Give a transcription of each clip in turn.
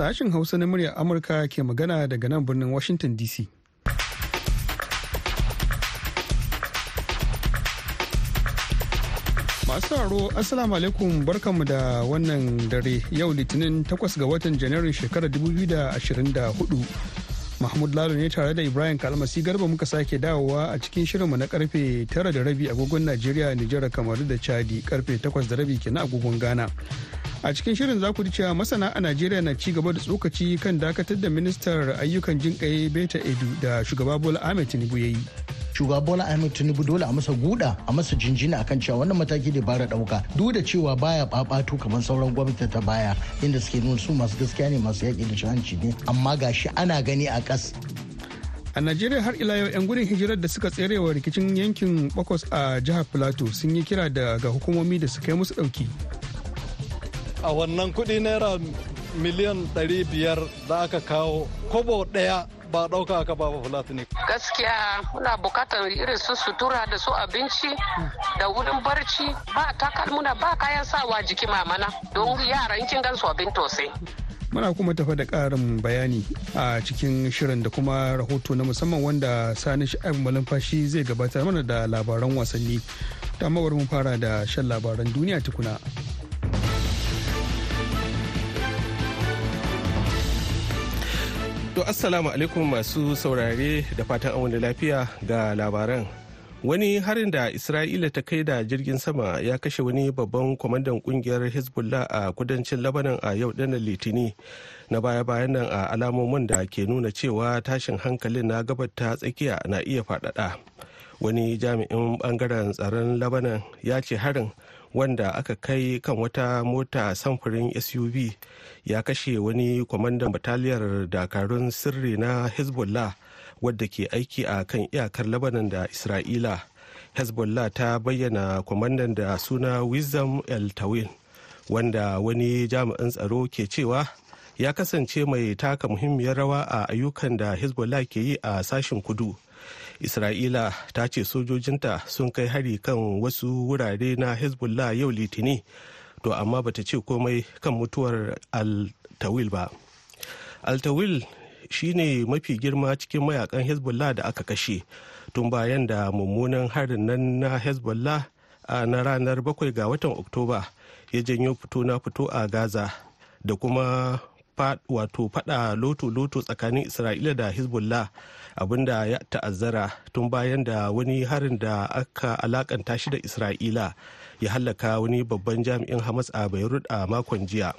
Sashen Hausa na muryar Amurka ke magana daga nan birnin Washington DC. Masu haro Assalamu alaikum barkanmu da wannan dare yau Litinin 8 ga watan Janairun shekarar 2024. Mahmud Lalo ne tare da Ibrahim Kalmasi Garba muka sake dawowa a cikin shirinmu na ƙarfe 9 da rabi agogon Najeriya, Nijar, Kamaru da Chadi ƙarfe 8 da rabi kenan agogon Ghana. A cikin shirin za ku ji cewa masana a Najeriya na ci gaba da tsokaci kan dakatar da ministar ayyukan jinƙaye Beta Edu da shugaba Bola Ahmed Tinubu ya yi. shugaba bola ahmed tinubu dole a masa guda a masa jinjina akan cewa wannan mataki da bara ɗauka duk da cewa baya babatu kamar sauran gwamnati ta baya inda suke nuna su masu gaskiya ne masu yaƙi da hanci ne amma gashi ana gani a kas a najeriya har ila yau 'yan gudun hijirar da suka tserewa rikicin yankin bakwas a jihar plateau sun yi kira da ga hukumomi da suka yi musu ɗauki a wannan kuɗi naira miliyan 500 da aka kawo kobo ɗaya ba ɗauka aka ba fulatini. Gaskiya muna buƙatar irin su sutura da su abinci da wurin barci ba takalmuna ba kayan sawa jiki mamana don yaran kin gan su abin tosai. Muna kuma tafa da ƙarin bayani a cikin shirin da kuma rahoto na musamman wanda sani sha'ib malumfashi zai gabatar mana da labaran wasanni. Ta mawar mun fara da shan labaran duniya tukuna. To assalamu alaikum masu saurare da fatan wani lafiya ga labaran. Wani harin da Isra'ila ta kai da jirgin sama ya kashe wani babban kwamandan ƙungiyar Hezbollah a kudancin Lebanon a yau dana Litini na baya-bayan nan a alamomin da ke nuna cewa tashin hankalin na gabar ta tsakiya na iya faɗaɗa. Wani jami'in ɓangaren tsaron Lebanon ya ce harin wanda aka kai kan wata mota samfurin suv ya kashe wani kwamandan bataliyar dakarun sirri na hezbollah wadda ke aiki a kan iyakar labanan da isra'ila. Hezbollah ta bayyana kwamandan da suna wisdom el tawil wanda wani jami'in tsaro ke cewa ya kasance mai taka muhimmiyar rawa a ayyukan da hezbollah ke yi a sashen kudu. Isra'ila ta ce sojojinta sun kai hari kan wasu wurare na hezbollah yau litini to amma bata ce komai kan mutuwar altawil ba. Altawil shine mafi girma cikin mayaƙan hezbollah da aka kashe tun bayan da mummunan harin nan na hezbollah a na ranar 7 ga watan oktoba ya janyo fito na fito a gaza da kuma wato fada loto-loto tsakanin isra'ila da hezbollah abin da ya ta'azzara tun bayan da wani harin da aka alakanta shi da isra'ila ya hallaka wani babban jami'in hamas a beirut a makon jiya.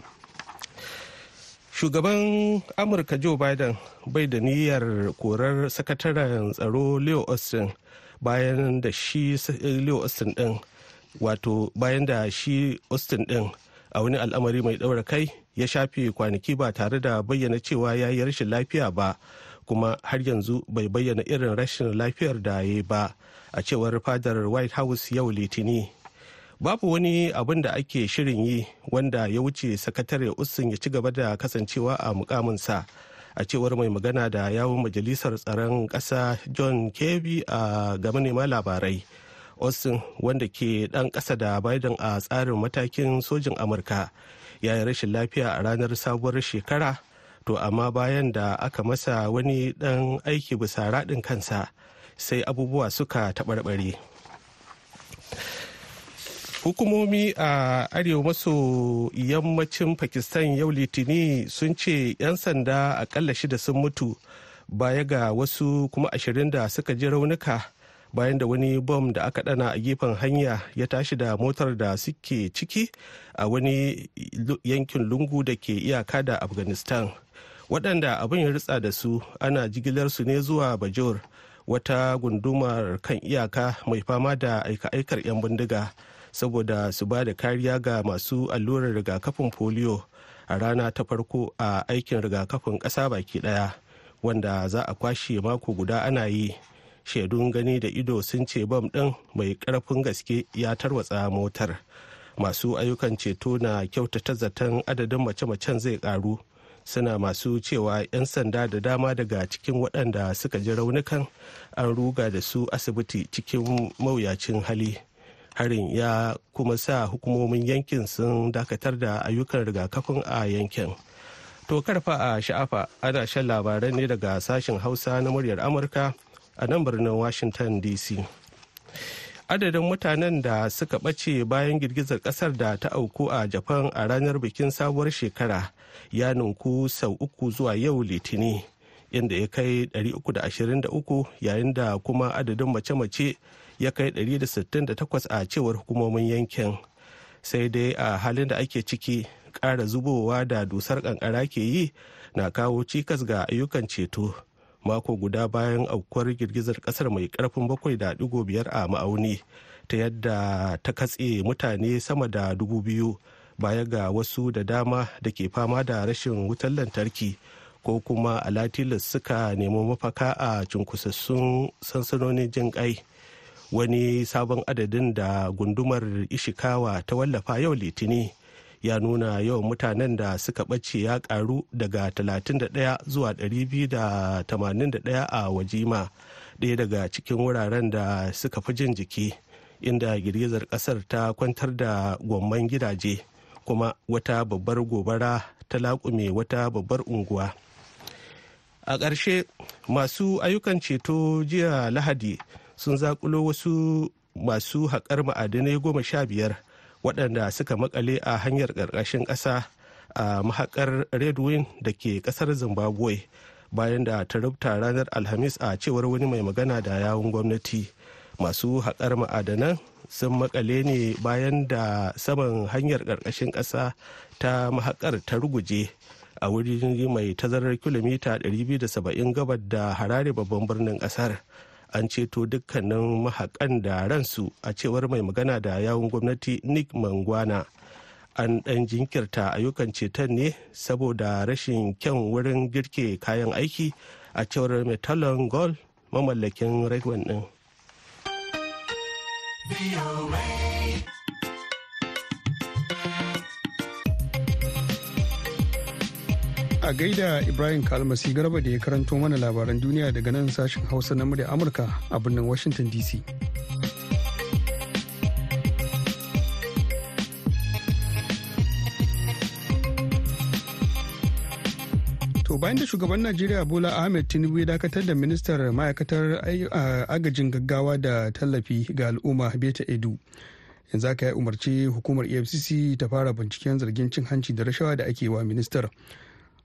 Shugaban amurka joe biden bai da niyyar korar sakataren tsaro leo austin bayan da shi leo austin din wato bayan da shi austin din a wani al'amari mai ɗaura kai ya shafe kwanaki ba tare da bayyana cewa ya yi rashin lafiya ba kuma har yanzu bai bayyana irin rashin lafiyar da ya ba a cewar fadar white house yau litini babu wani abin da ake shirin yi wanda ya wuce sakatare ustin ya ci gaba da kasancewa a mukaminsa a cewar mai magana da yawon majalisar tsaron ƙasa john kirby a ga manema labarai. Austin wanda ke ɗan ƙasa da biden a tsarin matakin sojin amurka ya yi rashin lafiya a ranar sabuwar shekara to amma bayan da aka masa wani ɗan aiki bisa raɗin kansa sai abubuwa suka taɓarɓare. Hukumomi a arewa maso yammacin pakistan yau litini sun ce 'yan sanda akalla shida sun mutu baya ga wasu kuma ashirin da suka ji raunuka. Bayan da wani bom da aka dana a gefen hanya ya tashi da motar da suke ciki a wani yankin lungu da ke iyaka da afghanistan. Waɗanda abin ya ritsa da su ana jigilar su ne zuwa bajor wata gundumar kan iyaka mai fama da aika-aikar 'yan bindiga saboda su ba da kariya ga masu allurar rigakafin polio a rana ta farko a aikin rigakafin ƙasa baki ɗaya wanda za a kwashe mako guda ana yi. Shaidun gani da ido sun ce bam ɗin mai ƙarfin gaske ya tarwatsa motar. Masu ayyukan ceto na kyautata zaton adadin mace-macen zai ƙaru. Suna masu cewa 'yan sanda da dama daga cikin waɗanda suka ji raunukan an ruga da su asibiti cikin mawuyacin hali. Harin ya kuma sa hukumomin yankin sun dakatar da ayyukan rigakafin a yankin. To karfa a sha'afa ana shan labaran ne daga sashen Hausa na muryar Amurka a nan birnin Washington DC. Adadin mutanen da suka ɓace bayan girgizar ƙasar da ta auku a Japan a ranar bikin sabuwar shekara ya ninku sau uku zuwa yau litini inda ya kai 323 yayin da kuma adadin mace-mace ya kai 168 a cewar hukumomin yankin. Sai dai a halin da ake ciki ƙara zubowa da dusar ƙanƙara ke yi na kawo cikas ga ayyukan ceto mako guda bayan aukuwar girgizar ƙasar mai ɗigo biyar a ma'auni ta yadda ta katse mutane sama da dubu biyu baya ga wasu da dama da ke fama da rashin wutar lantarki ko kuma alatilas suka nemi mafaka a cunkusassun sansanonin jin kai. Wani sabon adadin da gundumar ishikawa ta wallafa yau litini ya nuna yawan mutanen da suka ɓace ya karu daga 31 zuwa 281 a wajima ɗaya daga cikin wuraren da suka fi jin jiki inda girgizar ƙasar ta kwantar da gwamman gidaje kuma wata babbar gobara ta laƙume wata babbar unguwa. A ƙarshe masu ayyukan ceto jiya lahadi sun zakulo wasu masu haƙar ma'adinai goma sha biyar waɗanda suka makale a hanyar ƙarƙashin ƙasa a mahaƙar redwin da ke ƙasar zimbabwe bayan da ta rubuta ranar alhamis a cewar wani mai magana da yawun gwamnati. Masu haƙar ma'adanan sun makale ne bayan da saman hanyar ƙarƙashin ƙasa ta mahaƙar ta ruguje a wuri mai tazarar kilomita 270 gabar da harare babban birnin ƙasar. An ceto dukkanin mahaƙan da ransu a cewar mai magana da yawun gwamnati nick mangwana an ɗan jinkirta ayyukan ceton ne saboda rashin kyan wurin girke kayan aiki a cewar metallon gold mamallakin redwan ɗin. Gaida ibrahim kalmasi garba da ya karanto mana labaran duniya daga nan sashen hausa na murya amurka a birnin washington dc to bayan da shugaban najeriya bola ahmed tinubu ya dakatar da ministar ma'aikatar agajin gaggawa da tallafi ga al'umma beta edu. Yanzu aka yi umarci hukumar efcc ta fara binciken zargin cin hanci da rashawa da ake wa ministar.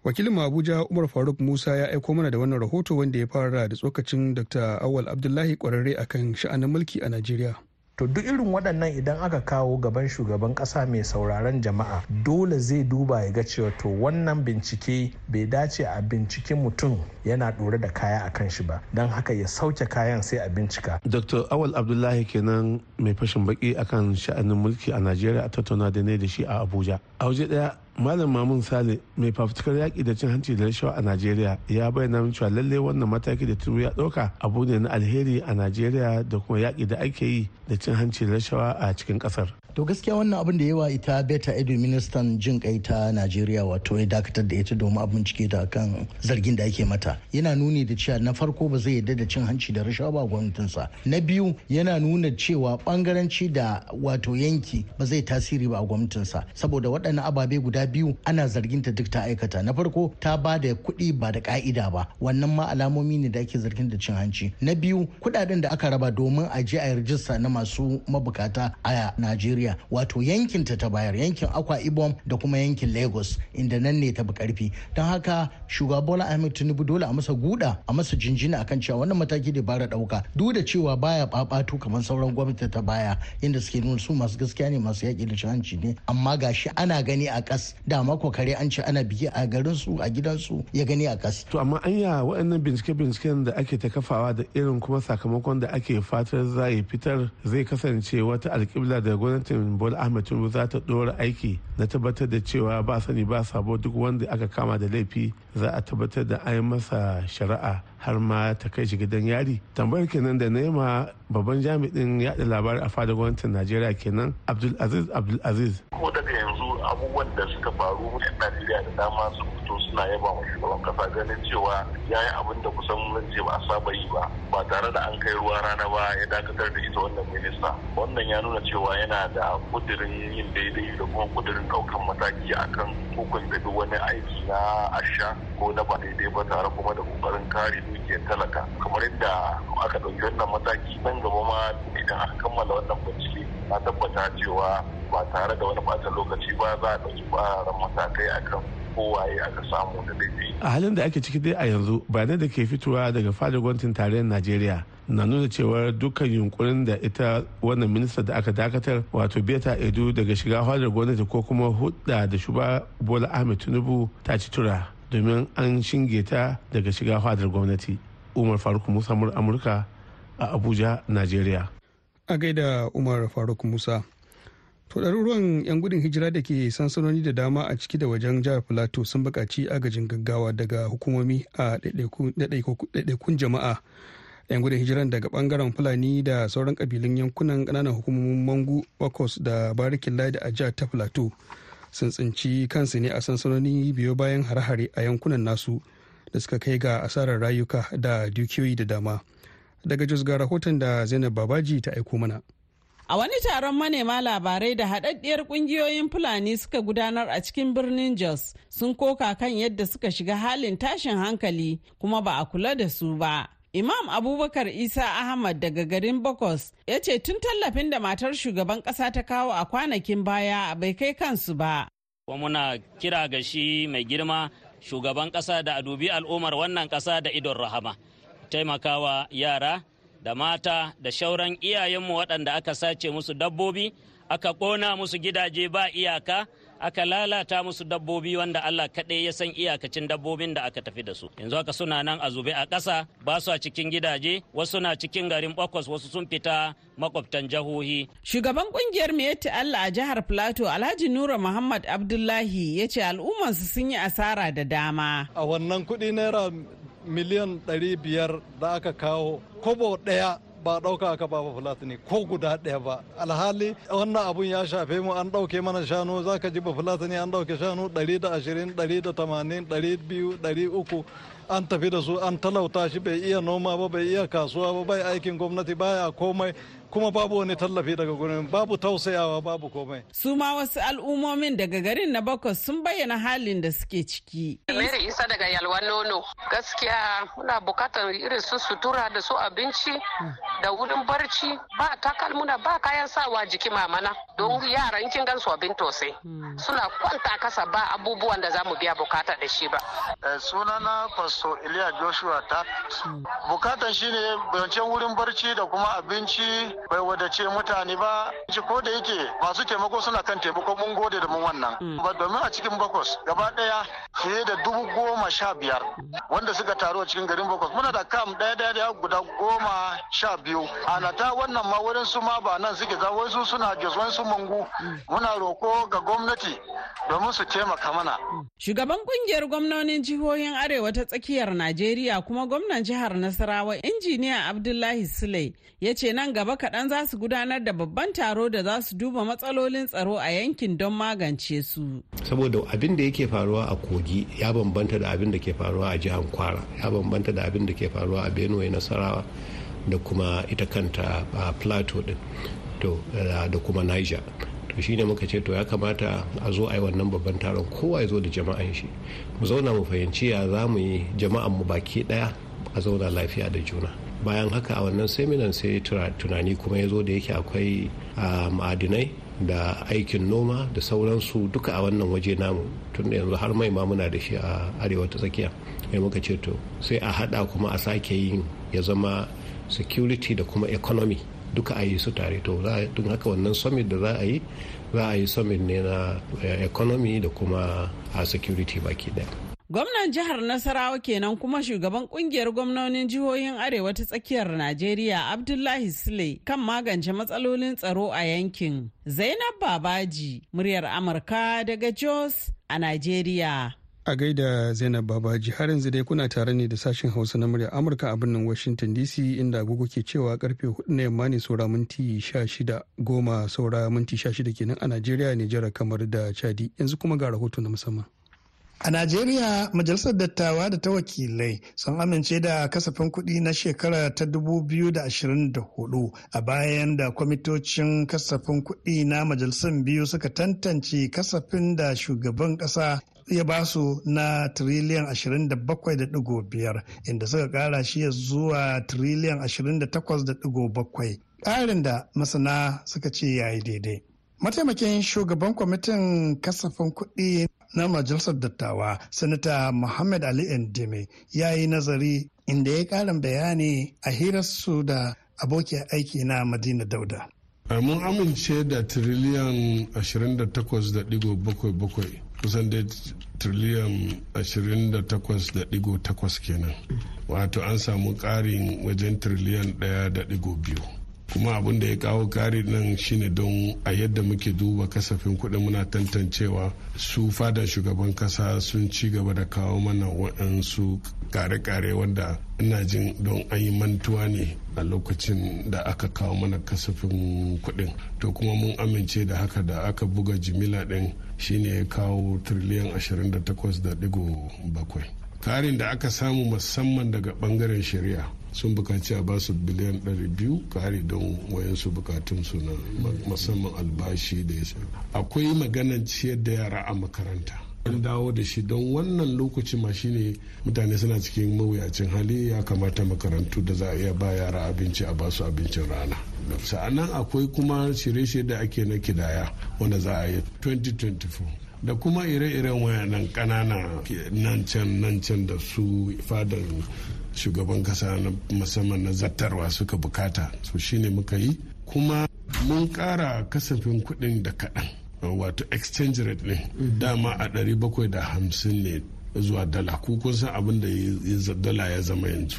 Wakilin abuja umar faruk musa ya aiko mana da wannan rahoto wanda ya fara da tsokacin dr awal abdullahi kwararre akan sha'anin mulki a najeriya. To duk irin waɗannan idan aka kawo gaban shugaban ƙasa mai sauraron jama'a dole zai duba ya ga cewa to wannan bincike bai dace a bincike mutum yana ɗore da kaya a kan shi ba. Don haka ya sauke kayan sai a bincika. dr awal abdullahi kenan mai fashin baki akan sha'anin mulki a najeriya a tattauna da ne da shi a abuja. A waje ɗaya malam mamun sale mai fafutukar yaƙi da cin hanci da rashawa a najeriya ya bayyana cewa lallai wannan mataki da tinubu ya ɗauka abu ne na alheri a najeriya da kuma yaƙi da ake yi da cin hanci da rashawa a cikin ƙasar. To gaskiya wannan abin da yawa ita beta edu ministan jin kai ta najeriya wato ya dakatar da ita domin a bincike ta kan zargin da ake mata. Yana nuni da cewa na farko ba zai yarda da cin hanci da rashawa ba gwamnatinsa. Na biyu yana nuna cewa bangaranci da wato yanki ba zai tasiri ba a gwamnatinsa. Saboda waɗannan ababe guda biyu ana zargin ta duk ta aikata. Na farko ta ba da kuɗi ba da ka'ida ba. Wannan ma alamomi ne da ake zargin da cin hanci. Na biyu kuɗaɗen da aka raba domin a je a rajista na masu mabukata a najeriya Najeriya wato yankin ta ta bayar yankin Akwa Ibom da kuma yankin Lagos inda nan ne ta bi ƙarfi don haka shugaba Bola Ahmed Tinubu dole a masa guda a masa jinjina akan cewa wannan mataki da bara ɗauka duk da cewa baya babatu kamar sauran gwamnati ta baya inda suke nuna su masu gaskiya ne masu yaƙi da hanci ne. Amma gashi ana gani a kas da mako kare an ce ana biki a garin su a gidan su ya gani a kas. To amma anya waɗannan bincike-binciken da ake ta kafawa da irin kuma sakamakon da ake fatar za fitar zai kasance wata alƙibla da gwamnatin bola ahmed tinubu za ta ɗora aiki na tabbatar da cewa ba sani ba sabo duk wanda aka kama da laifi za a tabbatar da an masa shari'a har ma ta kai shi gidan yari. Tambayar kenan da nema babban jami'in yaɗa labarai a fadar gwamnatin najeriya kenan abdulaziz abdulaziz ko daga yanzu abubuwan da suka faru yan najeriya da dama sun fito suna yaba wa shugaban kasa ganin cewa ya yi abin da kusan zan ce ba a saba yi ba ba tare da an kai ruwa rana ba ya dakatar da ita wannan minista. Wannan ya nuna cewa yana da kudirin yin daidai da kuma kudirin ɗaukan mataki akan hukunta duk wani aiki na asha ko na ba daidai ba tare kuma da ƙoƙarin kare dukiyar talaka kamar yadda aka ɗauki wannan mataki nan gaba ma idan aka kammala wannan bincike na tabbata cewa ba tare da wani ɓata lokaci ba za a ɗauki ƙwararren matakai akan kowaye aka samu da laifi. a halin da ake ciki dai a yanzu bayanai da ke fitowa daga fadar gwamnatin tarayyar najeriya na nuna cewa dukkan yunkurin da ita wannan minista da aka dakatar wato beta edu daga shiga fadar gwamnati ko kuma hudda da shuba bola ahmed tinubu ta ci tura domin an shinge ta daga shiga fadar gwamnati. Umar faruk musa amurka a abuja najeriya. A gaida umar faruk musa. To ɗaruruwan 'yan gudun hijira da ke sansanoni da dama a ciki da wajen jihar plateau sun buƙaci agajin gaggawa daga hukumomi a ɗaiɗaikun jama'a. 'yan gudun hijiran daga ɓangaren fulani da sauran ƙabilun yankunan ƙananan hukumomin mangu wakos da barikin ladi a jihar ta plateau sun tsinci kansu ne a sansanoni biyo bayan hare-hare a yankunan nasu da suka kai ga asarar rayuka da dukiyoyi da dama daga jos ga rahoton da zainab babaji ta aiko mana A wani taron manema labarai da haɗaɗɗiyar ƙungiyoyin Fulani suka gudanar a cikin birnin Jos sun koka kan yadda suka shiga halin tashin hankali kuma ba a kula da su ba. Imam Abubakar Isa Ahmad daga garin Bokos ya ce tun tallafin da matar shugaban ƙasa ta kawo a kwanakin baya bai kai kansu ba. Kuma muna kira ga shi mai girma shugaban ƙasa da a dubi al'ummar wannan ƙasa da idon rahama. Taimakawa yara da mata da shauran iyayenmu waɗanda aka sace musu dabbobi aka ƙona musu gidaje ba iyaka aka lalata musu dabbobi wanda Allah kaɗai ya san iyakacin dabbobin da aka tafi da su yanzu haka suna nan a zube a ƙasa ba su a cikin gidaje wasu na cikin garin bakwas wasu sun fita makwabtan jihohi. Shugaban ƙungiyar Miyatti Allah a jihar Plateau Alhaji Nura Muhammad Abdullahi ya ce al'ummarsu sun yi asara da dama. A wannan kuɗi naira miliyan 500 da aka kawo kobo ɗaya ba ɗauka aka ba bafulatani ko guda ɗaya ba. Alhali wannan abun ya shafe mu an ɗauke mana shanu za ka ji bafulatani an ɗauke shanu 120 180 200 300 an tafi da su an talauta shi bai iya noma ba bai iya kasuwa ba bai aikin gwamnati baya komai. Kuma babu wani tallafi daga gurin babu tausayawa babu komai. Su ma wasu al'ummomin daga garin na Bakwas sun bayyana halin da suke ciki. Mary Isa daga Yalwa Nono. Gaskiya muna buƙatar irin su sutura da su abinci da wurin barci. Ba takalmuna ba kayan sawa jiki mamana don yara in kin gan su abin tosai suna kwanta kasa ba abubuwan da za mu biya buƙata da shi ba. Sunana Pastor Iliya Joshua ta bukatan shine bayancin wurin barci da kuma abinci bai wadace mutane ba. Ci ko da yake masu taimako suna kan taimako mun gode da mun wannan. Ba domin a cikin bakwas gaba ɗaya fiye da dubu goma sha biyar wanda suka taru a cikin garin bakwas muna da kam ɗaya ɗaya ɗaya guda goma sha biyu. A nata wannan ma wurin su ma ba nan suke za wasu suna jos wasu mangu. Muna roko ga gwamnati domin su taimaka mana. Shugaban ƙungiyar gwamnonin jihohin arewa ta tsakiyar najeriya kuma gwamnan jihar nasarawa injiniya abdullahi sule ya ce nan gaba kaɗan za su gudanar da babban taro da za su duba matsalolin tsaro a yankin don magance su. Saboda abin da yake faruwa a kogi ya bambanta da abin da ke faruwa a jihar Kwara, ya bambanta da abin da ke faruwa a Benue Nasarawa da kuma ita kanta a Plateau din to da kuma Niger. To shine muka ce to ya kamata a zo a yi wannan babban taron kowa ya zo da jama'an shi. Mu zauna mu fahimci ya za mu yi jama'an mu baki ɗaya a zauna lafiya da juna. Bayan haka a wannan seminan sai tunani kuma ya zo da yake akwai ma'adinai da aikin noma da sauransu duka a wannan waje namu. Tun da yanzu har mai ma muna da shi a arewa ta tsakiya. Ya muka ce to sai a hada kuma a sake yin ya zama security da kuma economy duka a yi su tare. To don haka wannan summit da za a yi za a yi summit ne na economy da kuma a security baki ɗaya Gwamnan jihar Nasarawa kenan kuma shugaban ƙungiyar gwamnonin jihohin Arewa ta tsakiyar Najeriya Abdullahi Sule kan magance matsalolin tsaro a yankin. Zainab Babaji, muryar Amurka daga Jos a Najeriya. A gaida Zainab Babaji har yanzu dai kuna tare ne da sashen Hausa na muryar Amurka a birnin Washington DC inda agogo ke cewa ƙarfe huɗu na yamma ne saura minti shida goma saura minti shida kenan a Najeriya, Nijar kamar da Chadi. Yanzu kuma ga rahoto na musamman. A Najeriya, Majalisar Dattawa da ta wakilai sun amince da kasafin kuɗi na shekara ta 2024 a bayan da kwamitocin kasafin kuɗi na majalisar biyu suka tantance kasafin da shugaban ƙasa ya ba su na tiriliyan 27.5 inda suka kara shi zuwa tiriliyan 28.7 ƙarin da masana suka ce ya yi daidai. Mataimakin shugaban kwamitin kasafin kuɗi na majalisar dattawa, Sanata Muhammad Ali Endeme ya yi nazari inda ya ƙarin bayani a hirarsu da abokiyar aiki na Madina Dauda. mun amince da tiriliyan 28.77 kusan da triliyan 28.8 kenan wato an samu ƙarin wajen triliyan 1.2 kuma abin da ya kawo kari nan shine don a yadda muke duba kasafin kuɗin muna tantancewa su fadar shugaban kasa sun ci gaba da kawo mana waɗansu kare-kare wanda ina jin don an yi mantuwa ne a lokacin da aka kawo mana kasafin kuɗin. To kuma mun amince da haka da aka buga jimila ɗin shine ya kawo triliyan 28.7 karin da aka samu musamman daga ɓangaren shari'a sun buƙaci a ba su biliyan 200 kare don wayansu bukatunsu na musamman albashi da ya akwai maganan ciyar da yara a makaranta. An dawo da shi don wannan lokaci ma shine mutane suna cikin mawuyacin hali ya kamata makarantu da za a iya ba yara abinci a ba su abincin rana. Sa'annan akwai kuma shirye-shirye da ake na kidaya wanda za a yi 2024 da kuma ire-iren wayannan kanana nan can nan can da su fadar shugaban kasa na musamman na zattarwa suka buƙata. So shine muka yi. Kuma mun kara kasafin kuɗin da kaɗan wato exchange rate ne dama a 750 ne zuwa dala. Ko kun san abin da dala ya zama yanzu.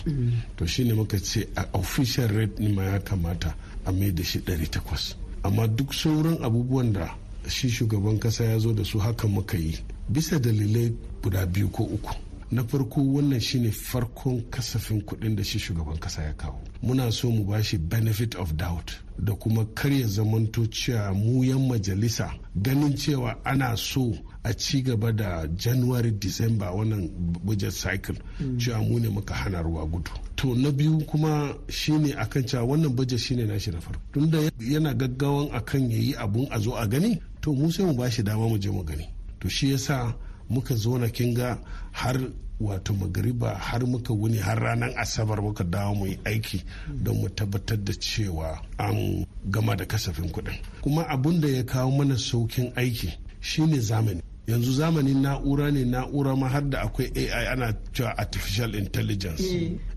To shine muka ce a official rate ne ma ya kamata a mai da shi 800 amma duk sauran abubuwan da shi shugaban kasa ya zo da su haka muka yi. Bisa dalilai guda biyu ko uku. Na farko wannan shine farkon kasafin kuɗin da shi shugaban kasa ya kawo. Muna so mu bashi benefit of doubt da kuma karya zamanto cewa mu yan majalisa ganin cewa ana so a ci gaba da january december wannan budget cycle cewa mu ne muka hana ruwa gudu. To na biyu kuma shine akan cewa wannan budget shine nashi na farko. Tunda yana gaggawan akan yayi abun a zo a gani to mu sai mu bashi dama mu je mu gani. To shi yasa muka zo na kinga har wato magariba har muka wuni har ranar asabar muka dawo mu yi aiki don mu tabbatar da cewa an gama da kasafin kuɗin. Kuma abun da ya kawo mana saukin aiki shine zamani. Yanzu zamanin na'ura ne na'ura ma har da akwai ai ana cewa artificial intelligence.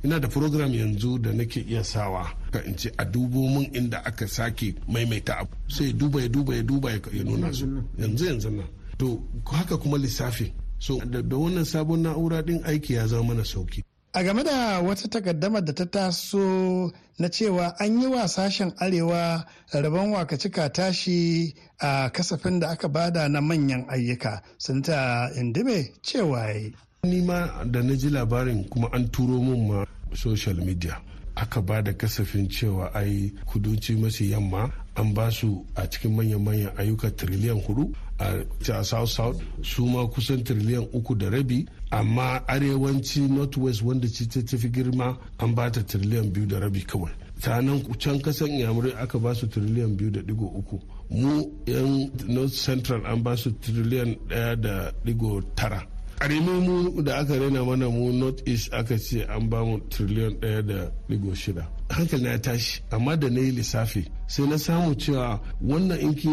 Ina da program yanzu da nake iya sawa ka in ce a dubo mun inda aka sake maimaita abu. Sai duba ya duba ya duba ya nuna su. Yanzu yanzu nan. To haka kuma lissafi. So da wannan sabon na'ura din aiki ya zama mana sauƙi. A game da wata takaddamar da ta taso na cewa an yi wa sashen arewa rabon wakacika tashi a kasafin da aka ba da na manyan ayyuka sunta indime cewa yi ni ma da na ji labarin kuma an turo mun ma social media aka ba da kasafin cewa ai kudanci masu yamma an ba su a cikin manyan-manyan ayyuka triliyan huɗu. A south south su ma kusan triliyan uku da rabi amma arewanci northwest wanda ci ta tafi girma an ba ta triliyan biyu da rabi kawai. Sanan can kasan yamurai aka ba su triliyan biyu da ɗigo uku. Mu yan north central an ba su triliyan ɗaya da ɗigo tara. Ƙarami mu da aka raina mana mu north east aka ce an ba mu triliyan ɗaya da ɗigo shida. Hankali na tashi amma da na yi lissafi sai na samu cewa wannan in ki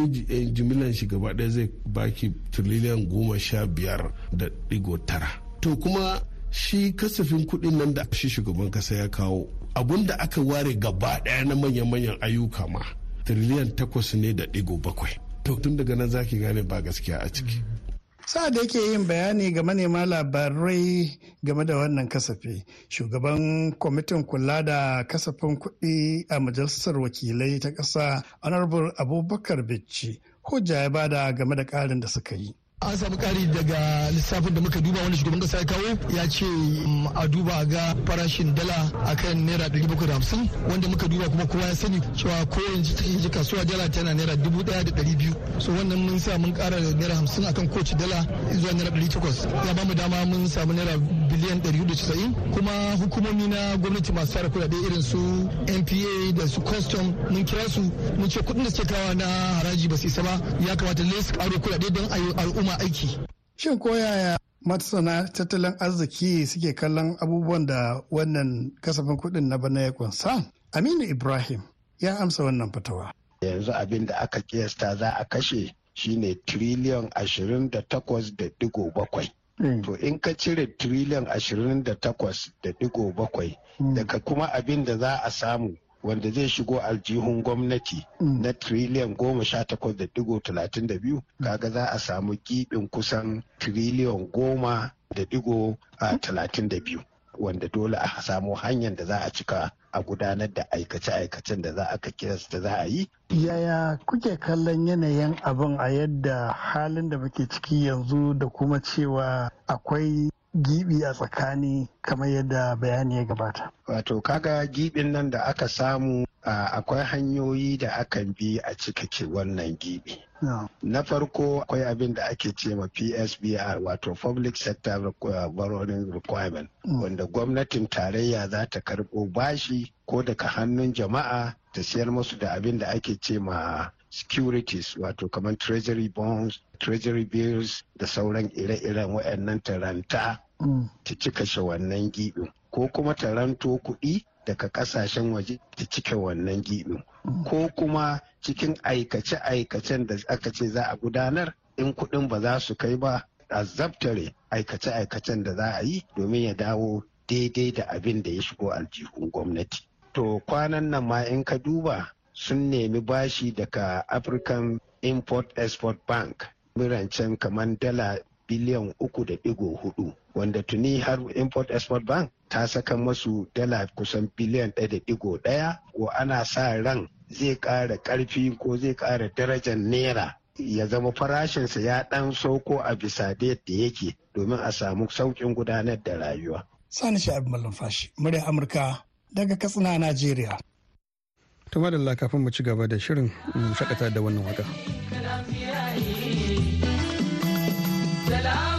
jimilan shi gaba ɗaya zai baki triliyan goma sha biyar da ɗigo tara. To kuma shi kasafin kuɗin nan da shi shugaban kasa ya kawo abun da aka ware gaba ɗaya na manyan-manyan ayyuka ma triliyan takwas ne da ɗigo bakwai. To tun daga nan zaki gane ba gaskiya a ciki. Sa da yake yin bayani ga manema labarai game da wannan kasafi shugaban kwamitin kula da kasafin kuɗi a majalisar wakilai ta ƙasa honorable abubakar bicci hujja ya ba da game da ƙarin da suka yi. An samu kari daga lissafin da muka duba wanda shugaban kasa ya kawo ya ce a duba ga farashin dala akan naira ɗari bakwai da hamsin wanda muka duba kuma kowa ya sani cewa ko yanzu kasuwa dala tana naira dubu ɗaya da ɗari biyu. So wannan mun sa mun ƙara naira hamsin akan kowace dala zuwa naira ɗari takwas. Ya ba mu dama mun samu naira biliyan ɗari da casa'in kuma hukumomi na gwamnati masu tara kuɗaɗe irin su npa da su custom mun kira su mun ce kuɗin da suke kawa na haraji ba su isa ba ya kamata lai su ƙaro kuɗaɗe don al'umma aiki. Shin ko yaya masana tattalin arziki suke kallon abubuwan da wannan kasafin kuɗin na bana ya kunsa? Aminu Ibrahim ya amsa wannan fatawa. Yanzu abin da aka kiyasta za a kashe shine triliyon ashirin da takwas da ɗigo bakwai. To in ka cire triliyon ashirin da takwas da ɗigo bakwai daga kuma abin da za a samu wanda zai shigo aljihun gwamnati na triliyan goma sha takwas da ɗigo talatin da biyu kaga za a samu gibin kusan triliyan goma da ɗigo talatin da biyu. Wanda dole a samu hanyar da za a cika a gudanar da aikace-aikacen da za a da za a yi. Yaya kuke kallon yanayin abin a yadda halin da muke ciki yanzu da kuma cewa akwai gibi a tsakani kamar yadda bayani ya gabata. Wato kaga gibin nan da aka samu akwai hanyoyi da akan bi a cikake wannan gibi. Na farko akwai abin da ake ce ma PSBR wato Public Sector Borrowing Requirement wanda gwamnatin tarayya za ta karɓo bashi ko daga hannun jama'a ta siyar musu da abin da ake ce ma securities wato kamar treasury bonds treasury bills da sauran ire-iren waɗannan taranta ta cika shi wannan giɓin ko kuma taranto kuɗi daga ƙasashen waje ta cika wannan giɓin. Ko kuma cikin aikace-aikacen da aka ce za a gudanar in kuɗin ba za su kai ba a zabtare aikace-aikacen da za a yi domin ya dawo daidai da abin da ya shigo aljihun gwamnati. To kwanan nan ma in ka duba sun nemi bashi daga african import-export bank. Mirancen kamar dala biliyan uku da ɗigo huɗu wanda tuni har import-export bank ta saka masu dala kusan biliyan ɗaya da ɗigo ɗaya ko ana sa ran zai ƙara ƙarfi ko zai ƙara darajar naira ya zama farashinsa ya ɗan sauko a bisa da yadda yake domin a samu sauƙin gudanar da rayuwa. Sani Sha'ib Malumfashi, murya Amurka daga Katsina, Najeriya. To madalla kafin mu ci gaba da shirin mu shakata da wannan waƙa. Selam.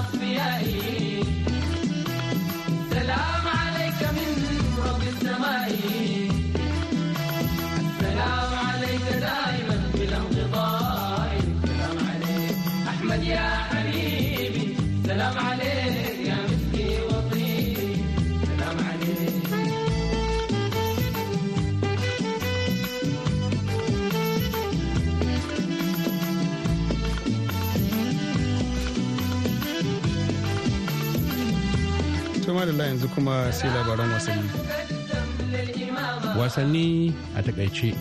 أصفيائي سلام Da yanzu kuma sai labaran wasanni. Wasanni a taƙaice.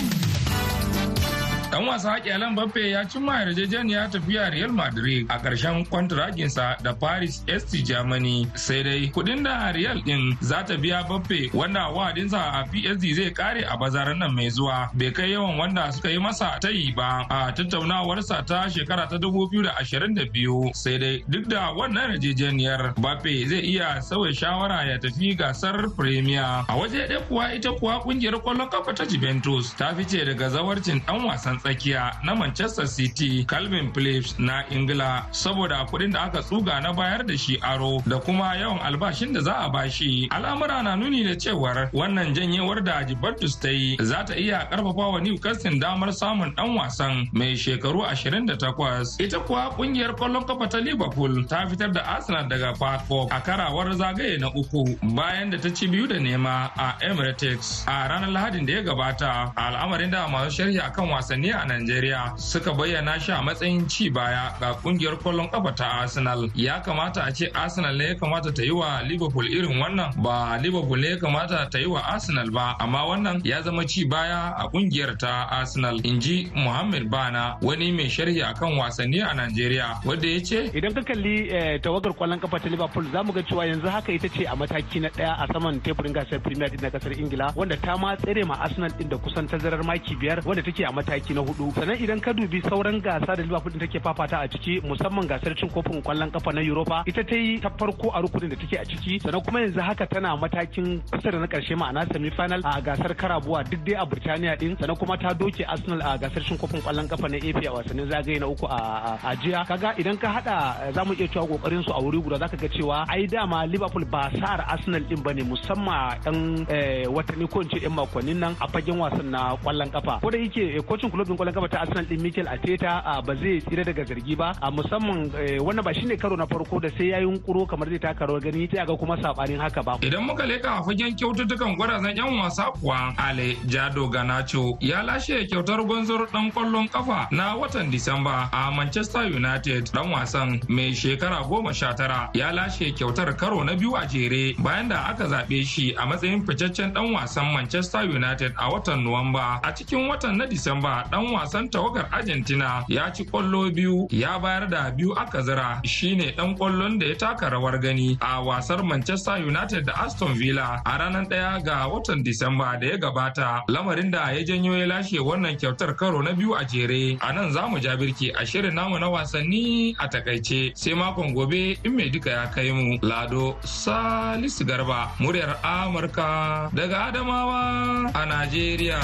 Dan wasa Kyalen Mbappe ya cimma yarjejeniya tafiya Real Madrid a ƙarshen kwantiraginsa da Paris ST Germany. Sai dai kuɗin da Real din za ta biya Mbappe wanda wa'adinsa a PSG zai kare a bazaran nan mai zuwa. Bai kai yawan wanda suka yi masa ta yi ba a tattaunawarsa ta shekara ta 2022 sai dai duk da wannan yarjejeniyar Mbappe zai iya sauya shawara ya tafi gasar Premier. A waje ɗaya kuwa ita kuwa ƙungiyar ƙwallon kafa ta Juventus ta fice daga zawarcin dan wasan tsakiya na Manchester City Calvin Phillips na Ingila saboda kuɗin da aka tsuga na bayar da shi aro da kuma yawan albashin da za a bashi. Al'amura na nuni da cewar wannan janyewar da Juventus ta yi za ta iya ƙarfafa wa Newcastle damar samun dan wasan mai shekaru 28. Ita kuwa ƙungiyar ƙwallon kafa ta Liverpool ta fitar da Arsenal daga Park a karawar zagaye na uku bayan da ta ci biyu da nema a Emirates a ranar Lahadin da ya gabata. Al'amarin da masu sharhi akan wasanni a Najeriya suka bayyana shi a matsayin ci baya ga ƙungiyar ƙwallon kafa ta Arsenal. Ya kamata a ce Arsenal ne ya kamata ta yi wa Liverpool irin wannan ba Liverpool ne ya kamata ta yi wa Arsenal ba amma wannan ya zama ci baya a ƙungiyar ta Arsenal in ji Muhammad Bana wani mai sharhi akan wasanni a Najeriya wanda ya ce idan ka kalli tawagar ƙwallon kafa ta Liverpool za mu ga cewa yanzu haka ita ce a mataki na ɗaya a saman teburin gasar Premier League na ƙasar Ingila wanda ta ma tsere ma Arsenal din da kusan tazarar maki biyar wanda take a mataki na huɗu. Sannan idan ka dubi sauran gasa da Liverpool din take fafata a ciki musamman gasar cin kofin ƙwallon kafa na Europa ita ta yi ta farko a rukunin da take a ciki. Sannan kuma yanzu haka tana matakin kusa da na ƙarshe ma'ana semi final a gasar karabuwa duk dai a Burtaniya din. Sannan kuma ta doke Arsenal a gasar cin kofin ƙwallon kafa na AP a wasannin zagaye na uku a jiya. Kaga idan ka hada za mu iya cewa ƙoƙarin su a wuri guda zaka ga cewa ai dama Liverpool ba sa'ar Arsenal din ba ne musamman yan watanni ko in ce yan makonnin nan a fagen wasan na ƙwallon kafa. Ko da yake kocin ƙwallon kafa ta Arsenal din Mikel Arteta ba zai tsira daga zargi ba. A musamman wannan ba shine karo na farko da sai ya yunkuro kamar zai taka rawar gani sai ga kuma sabanin haka ba. Idan muka leka fagen kyaututtukan gwarazan yan wasa kuwa Ale Jado Ganacho ya lashe kyautar gwanzor dan ƙwallon kafa na watan Disamba a Manchester United. Dan wasan mai shekara goma sha tara ya lashe kyautar karo na biyu a jere bayan da aka zaɓe shi a matsayin ficaccen dan wasan Manchester United a watan Nuwamba. A cikin watan na Disamba dan wasan tawagar Argentina ya ci ƙwallo biyu ya bayar da biyu aka zira shine dan ƙwallon da ya taka rawar gani a wasar Manchester United da Aston Villa a ranar ɗaya ga watan Disamba da ya gabata. Lamarin da ya janyo ya lashe wannan kyautar karo na biyu a jere. A nan za mu birki a shirin namu na wasanni a taƙaice. Sai makon gobe in mai duka ya kai mu lado salisu garba muryar amurka daga adamawa a najeriya.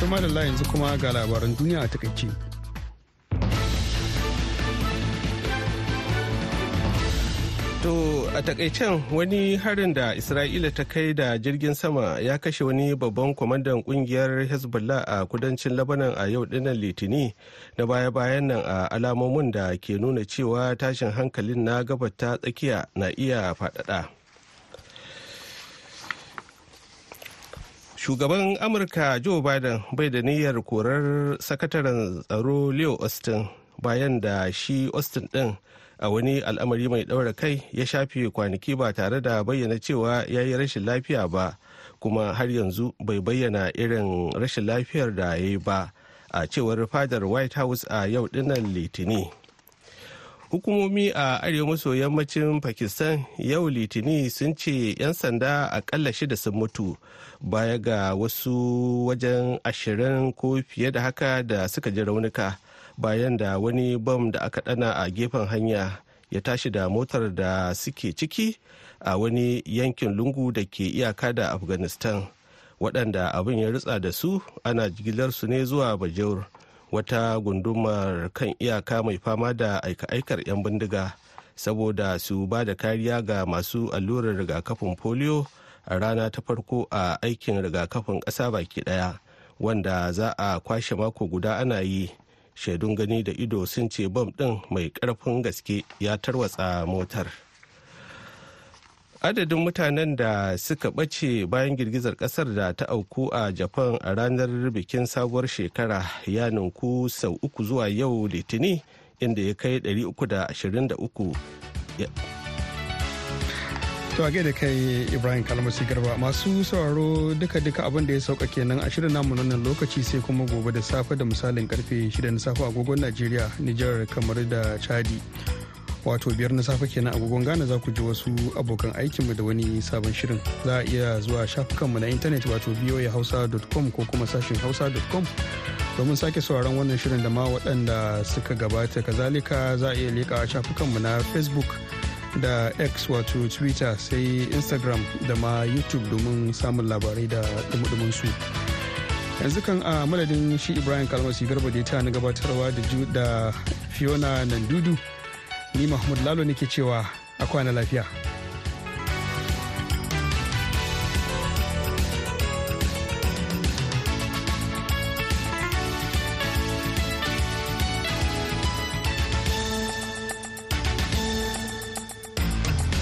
Kuma da yanzu kuma ga labaran duniya a taƙaice To a takaicen wani harin da Isra'ila ta kai da jirgin sama ya kashe wani babban kwamandan ƙungiyar Hezbollah a kudancin Lebanon a yau ɗin nan Litini na baya-bayan nan a alamomin da ke nuna cewa tashin hankalin na gabata tsakiya na iya faɗaɗa. Shugaban Amurka Joe Biden bai da niyyar korar sakataren tsaro Leo Austin bayan da shi Austin ɗin a wani al'amari mai ɗaura kai ya shafe kwanaki ba tare da bayyana cewa ya yi rashin lafiya ba kuma har yanzu bai bayyana irin rashin lafiyar da ya yi ba. A cewar fadar white house a yau ɗin nan litini hukumomi a arewa maso yammacin pakistan yau litini sun ce 'yan sanda akalla shida sun mutu baya ga wasu wajen ashirin ko fiye da haka da suka ji raunuka bayan da wani bam da aka dana a gefen hanya ya tashi da motar da suke ciki a wani yankin lungu da ke iyaka da afghanistan. Waɗanda abin ya ritsa da su ana jigilar su ne zuwa bajeur wata gundumar kan iyaka mai fama da aika-aikar 'yan bindiga saboda su ba da kariya ga masu allurar rigakafin polio a rana ta farko a aikin rigakafin ƙasa baki ɗaya wanda za a kwashe mako guda ana yi. Shaidun gani da ido sun ce bam ɗin mai ƙarfin gaske ya tarwatsa motar. Adadin mutanen da suka ɓace bayan girgizar ƙasar da ta auku a japan a ranar bikin sabuwar shekara ya ninku sau uku zuwa yau litini inda ya kai 323 To da kai Ibrahim Kalmasi Garba masu sauraro duka-duka abin da ya sauka kenan a shirin namu nan lokaci sai kuma gobe da safe da misalin ƙarfe 6 na safe agogon Najeriya, Nijar, kamar da Chadi. Wato biyar na safe kenan agogon Ghana za ku ji wasu abokan aikinmu da wani sabon shirin. Za a iya zuwa shafukanmu na intanet wato voahausa.com ko kuma sashin hausa.com domin sake sauraron wannan shirin da ma waɗanda suka gabata kazalika za a iya leƙa shafukanmu na Facebook. da x wato twitter sai instagram da ma youtube domin samun labarai da su yanzu kan a madadin shi ibrahim kalmasi garba da ta na gabatarwa da da fiona nandudu ni mahmud lalo nake cewa a kwana lafiya.